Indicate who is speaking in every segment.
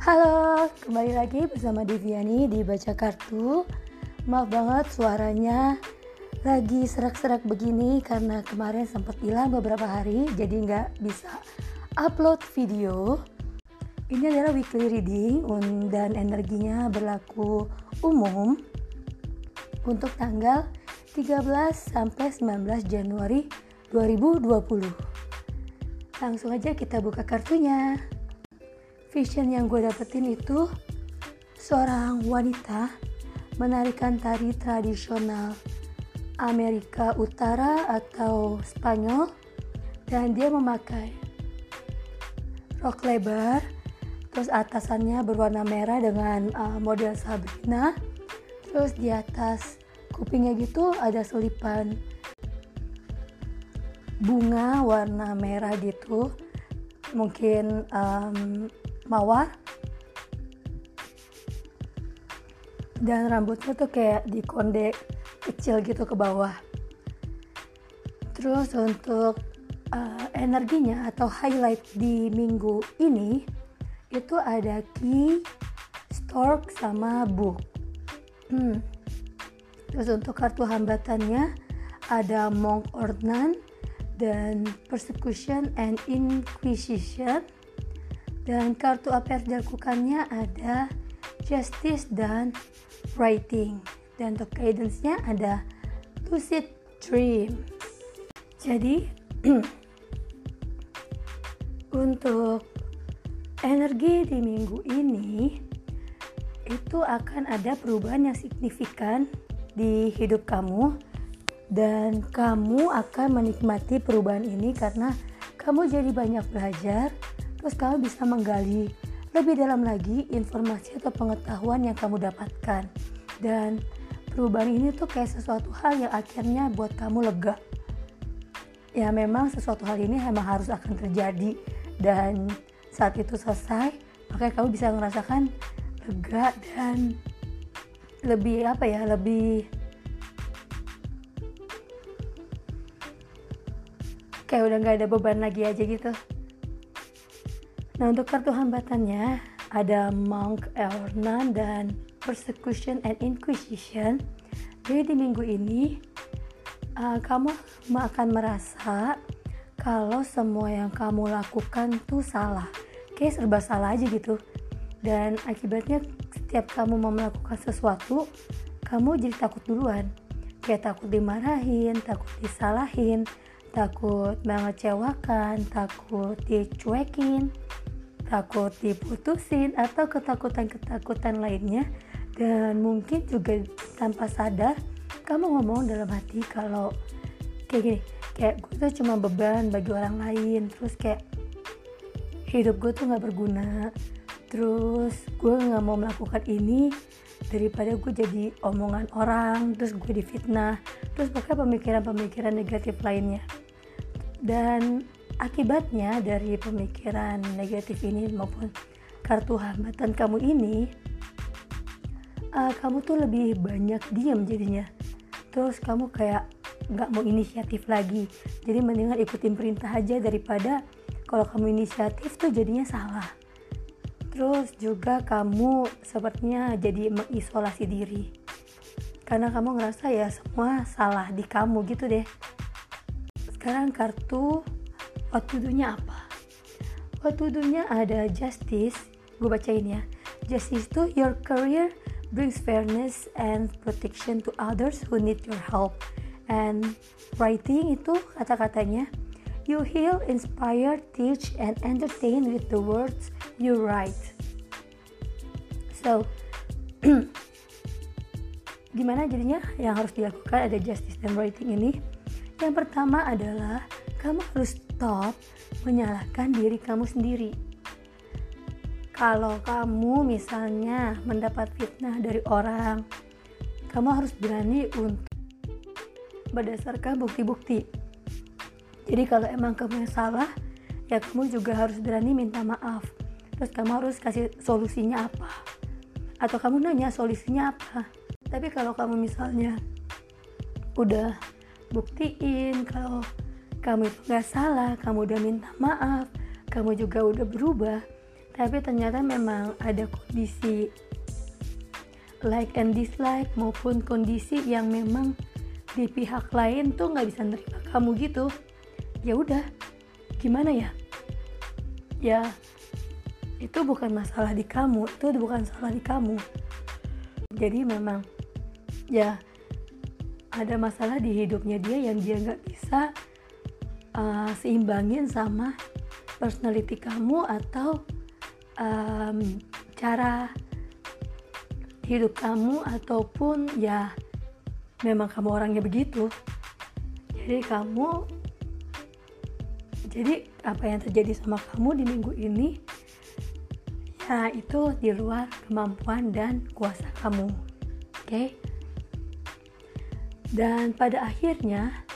Speaker 1: Halo, kembali lagi bersama Deviani di Baca Kartu. Maaf banget suaranya lagi serak-serak begini karena kemarin sempat hilang beberapa hari jadi nggak bisa upload video. Ini adalah weekly reading dan energinya berlaku umum untuk tanggal 13 sampai 19 Januari 2020. Langsung aja kita buka kartunya. Vision yang gue dapetin itu seorang wanita menarikan tari tradisional Amerika Utara atau Spanyol dan dia memakai rok lebar terus atasannya berwarna merah dengan uh, model Sabrina. Terus di atas kupingnya gitu ada selipan bunga warna merah gitu. Mungkin um, mawar. Dan rambutnya tuh kayak dikonde kecil gitu ke bawah. Terus untuk uh, energinya atau highlight di minggu ini itu ada key stork sama book hmm. terus untuk kartu hambatannya ada monk ordnance dan persecution and inquisition dan kartu apa yang dilakukannya ada justice dan writing. Dan untuk guidance-nya ada lucid dream. Jadi untuk energi di minggu ini itu akan ada perubahan yang signifikan di hidup kamu. Dan kamu akan menikmati perubahan ini karena kamu jadi banyak belajar terus kamu bisa menggali lebih dalam lagi informasi atau pengetahuan yang kamu dapatkan. Dan perubahan ini tuh kayak sesuatu hal yang akhirnya buat kamu lega. Ya memang sesuatu hal ini memang harus akan terjadi. Dan saat itu selesai makanya kamu bisa merasakan lega dan lebih apa ya lebih kayak udah nggak ada beban lagi aja gitu Nah untuk kartu hambatannya ada Monk Elnan dan Persecution and Inquisition. Jadi di minggu ini uh, kamu akan merasa kalau semua yang kamu lakukan tuh salah. Kayak serba salah aja gitu. Dan akibatnya setiap kamu mau melakukan sesuatu, kamu jadi takut duluan. Kayak takut dimarahin, takut disalahin, takut mengecewakan, takut dicuekin takut diputusin atau ketakutan-ketakutan lainnya. Dan mungkin juga tanpa sadar kamu ngomong dalam hati kalau kayak gini kayak gue tuh cuma beban bagi orang lain. Terus kayak hidup gue tuh nggak berguna. Terus gue nggak mau melakukan ini daripada gue jadi omongan orang terus gue difitnah. Terus pakai pemikiran-pemikiran negatif lainnya. Dan akibatnya dari pemikiran negatif ini maupun kartu hambatan kamu ini uh, kamu tuh lebih banyak diam jadinya. Terus kamu kayak nggak mau inisiatif lagi. Jadi mendingan ikutin perintah aja daripada kalau kamu inisiatif tuh jadinya salah. Terus juga kamu sepertinya jadi mengisolasi diri. Karena kamu ngerasa ya semua salah di kamu gitu deh. Sekarang kartu What nya apa? What nya ada justice. Gue bacain ya. Justice itu your career brings fairness and protection to others who need your help. And writing itu kata-katanya you heal, inspire, teach, and entertain with the words you write. So, gimana jadinya yang harus dilakukan ada justice dan writing ini? Yang pertama adalah kamu harus stop menyalahkan diri kamu sendiri. Kalau kamu misalnya mendapat fitnah dari orang, kamu harus berani untuk berdasarkan bukti-bukti. Jadi kalau emang kamu yang salah, ya kamu juga harus berani minta maaf. Terus kamu harus kasih solusinya apa? Atau kamu nanya solusinya apa? Tapi kalau kamu misalnya udah buktiin kalau kamu itu gak salah, kamu udah minta maaf, kamu juga udah berubah, tapi ternyata memang ada kondisi like and dislike maupun kondisi yang memang di pihak lain tuh nggak bisa nerima kamu gitu. Ya udah gimana ya? Ya itu bukan masalah di kamu itu bukan salah di kamu. Jadi memang ya ada masalah di hidupnya dia yang dia nggak bisa uh, seimbangin sama personality kamu atau um, cara hidup kamu ataupun ya memang kamu orangnya begitu jadi kamu jadi apa yang terjadi sama kamu di minggu ini ya itu di luar kemampuan dan kuasa kamu oke okay? dan pada akhirnya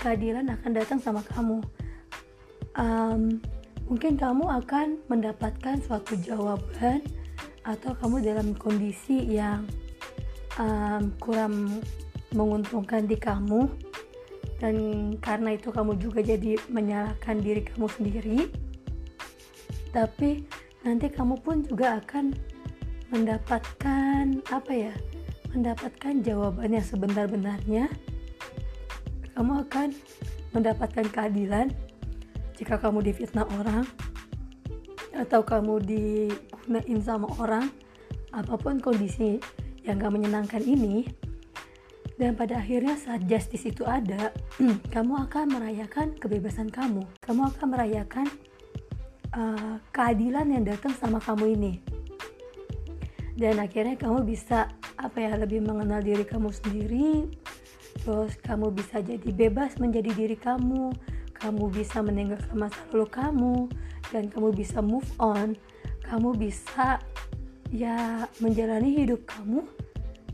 Speaker 1: keadilan akan datang sama kamu. Um, mungkin kamu akan mendapatkan suatu jawaban atau kamu dalam kondisi yang um, kurang menguntungkan di kamu. Dan karena itu kamu juga jadi menyalahkan diri kamu sendiri. Tapi nanti kamu pun juga akan mendapatkan apa ya mendapatkan jawaban yang sebenar-benarnya kamu akan mendapatkan keadilan jika kamu difitnah orang atau kamu digunain sama orang. Apa pun kondisi yang gak menyenangkan ini dan pada akhirnya saat justice itu ada kamu akan merayakan kebebasan kamu. Kamu akan merayakan uh, keadilan yang datang sama kamu ini. Dan akhirnya kamu bisa apa ya lebih mengenal diri kamu sendiri terus kamu bisa jadi bebas menjadi diri kamu. Kamu bisa meninggalkan masa lalu kamu. Dan kamu bisa move on. Kamu bisa ya menjalani hidup kamu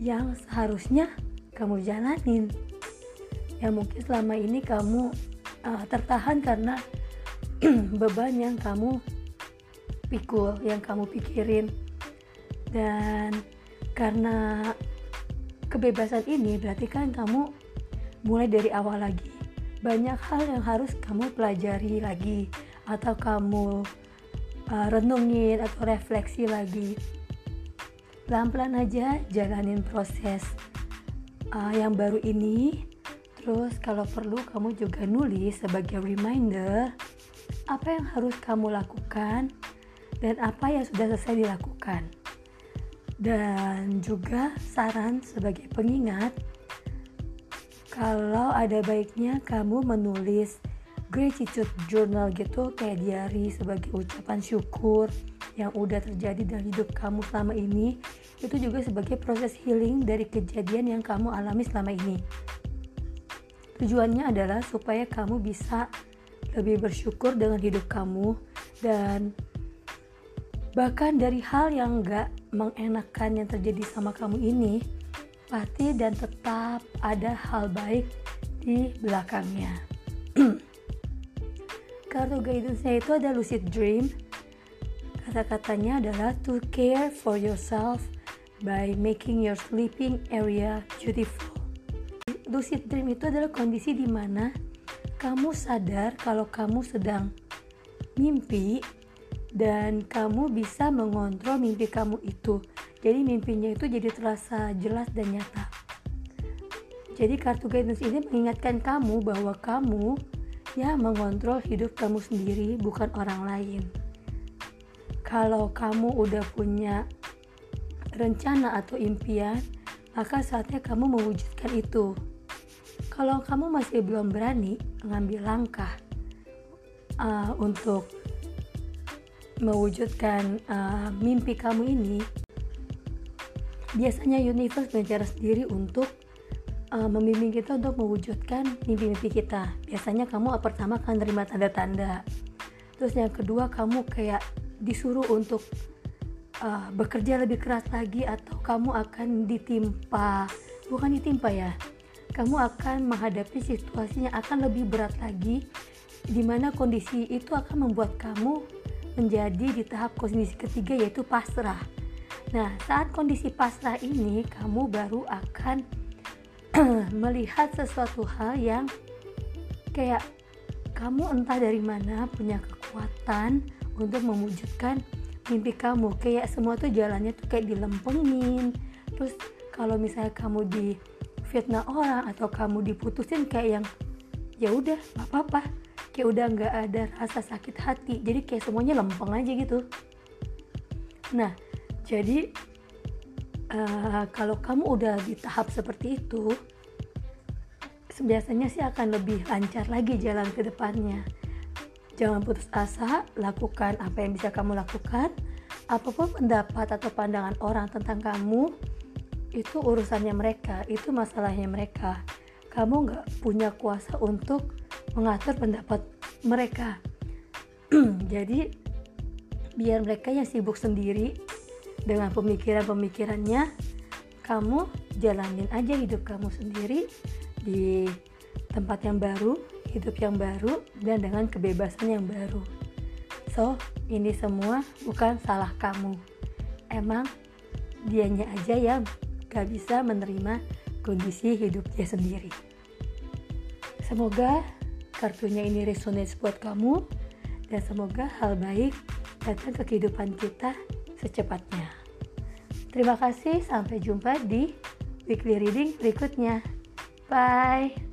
Speaker 1: yang seharusnya kamu jalanin. Yang mungkin selama ini kamu uh, tertahan karena beban yang kamu pikul yang kamu pikirin. Dan karena kebebasan ini berarti kan kamu mulai dari awal lagi. Banyak hal yang harus kamu pelajari lagi atau kamu uh, renungin atau refleksi lagi. Pelan-pelan aja jalanin proses uh, yang baru ini. Terus kalau perlu kamu juga nulis sebagai reminder apa yang harus kamu lakukan dan apa yang sudah selesai dilakukan dan juga saran sebagai pengingat kalau ada baiknya kamu menulis gratitude journal gitu kayak diary sebagai ucapan syukur yang udah terjadi dalam hidup kamu selama ini. Itu juga sebagai proses healing dari kejadian yang kamu alami selama ini. Tujuannya adalah supaya kamu bisa lebih bersyukur dengan hidup kamu dan bahkan dari hal yang gak mengenakan yang terjadi sama kamu ini pasti dan tetap ada hal baik di belakangnya Kartu guidance-nya itu ada lucid dream. Kata-katanya adalah to care for yourself by making your sleeping area beautiful. Lucid dream itu adalah kondisi di mana kamu sadar kalau kamu sedang mimpi dan kamu bisa mengontrol mimpi kamu itu. Jadi mimpinya itu jadi terasa jelas dan nyata. Jadi kartu guidance ini mengingatkan kamu bahwa kamu ya mengontrol hidup kamu sendiri bukan orang lain kalau kamu udah punya rencana atau impian maka saatnya kamu mewujudkan itu kalau kamu masih belum berani mengambil langkah uh, untuk mewujudkan uh, mimpi kamu ini biasanya universe punya cara sendiri untuk uh, membimbing kita untuk mewujudkan mimpi-mimpi kita. Biasanya kamu pertama akan terima tanda-tanda. Terus yang kedua kamu kayak disuruh untuk uh, bekerja lebih keras lagi atau kamu akan ditimpa, bukan ditimpa ya. Kamu akan menghadapi situasinya akan lebih berat lagi di mana kondisi itu akan membuat kamu menjadi di tahap kondisi ketiga yaitu pasrah. Nah, saat kondisi pasrah ini kamu baru akan melihat sesuatu hal yang kayak kamu entah dari mana punya kekuatan untuk mewujudkan mimpi kamu. Kayak semua tuh jalannya tuh kayak dilempengin terus kalau misalnya kamu di fitnah orang atau kamu diputusin kayak yang ya udah nggak apa-apa kayak udah nggak ada rasa sakit hati jadi kayak semuanya lempeng aja gitu nah jadi uh, kalau kamu udah di tahap seperti itu biasanya sih akan lebih lancar lagi jalan ke depannya Jangan putus asa, lakukan apa yang bisa kamu lakukan. Apa pun pendapat atau pandangan orang tentang kamu, itu urusannya mereka, itu masalahnya mereka. Kamu nggak punya kuasa untuk mengatur pendapat mereka. Jadi, biar mereka yang sibuk sendiri dengan pemikiran-pemikirannya, kamu jalanin aja hidup kamu sendiri di tempat yang baru hidup yang baru dan dengan kebebasan yang baru. So, ini semua bukan salah kamu. Emang dianya aja yang gak bisa menerima kondisi hidup dia sendiri. Semoga kartunya ini resonates buat kamu dan semoga hal baik datang ke kehidupan kita secepatnya. Terima kasih, sampai jumpa di weekly reading berikutnya. Bye.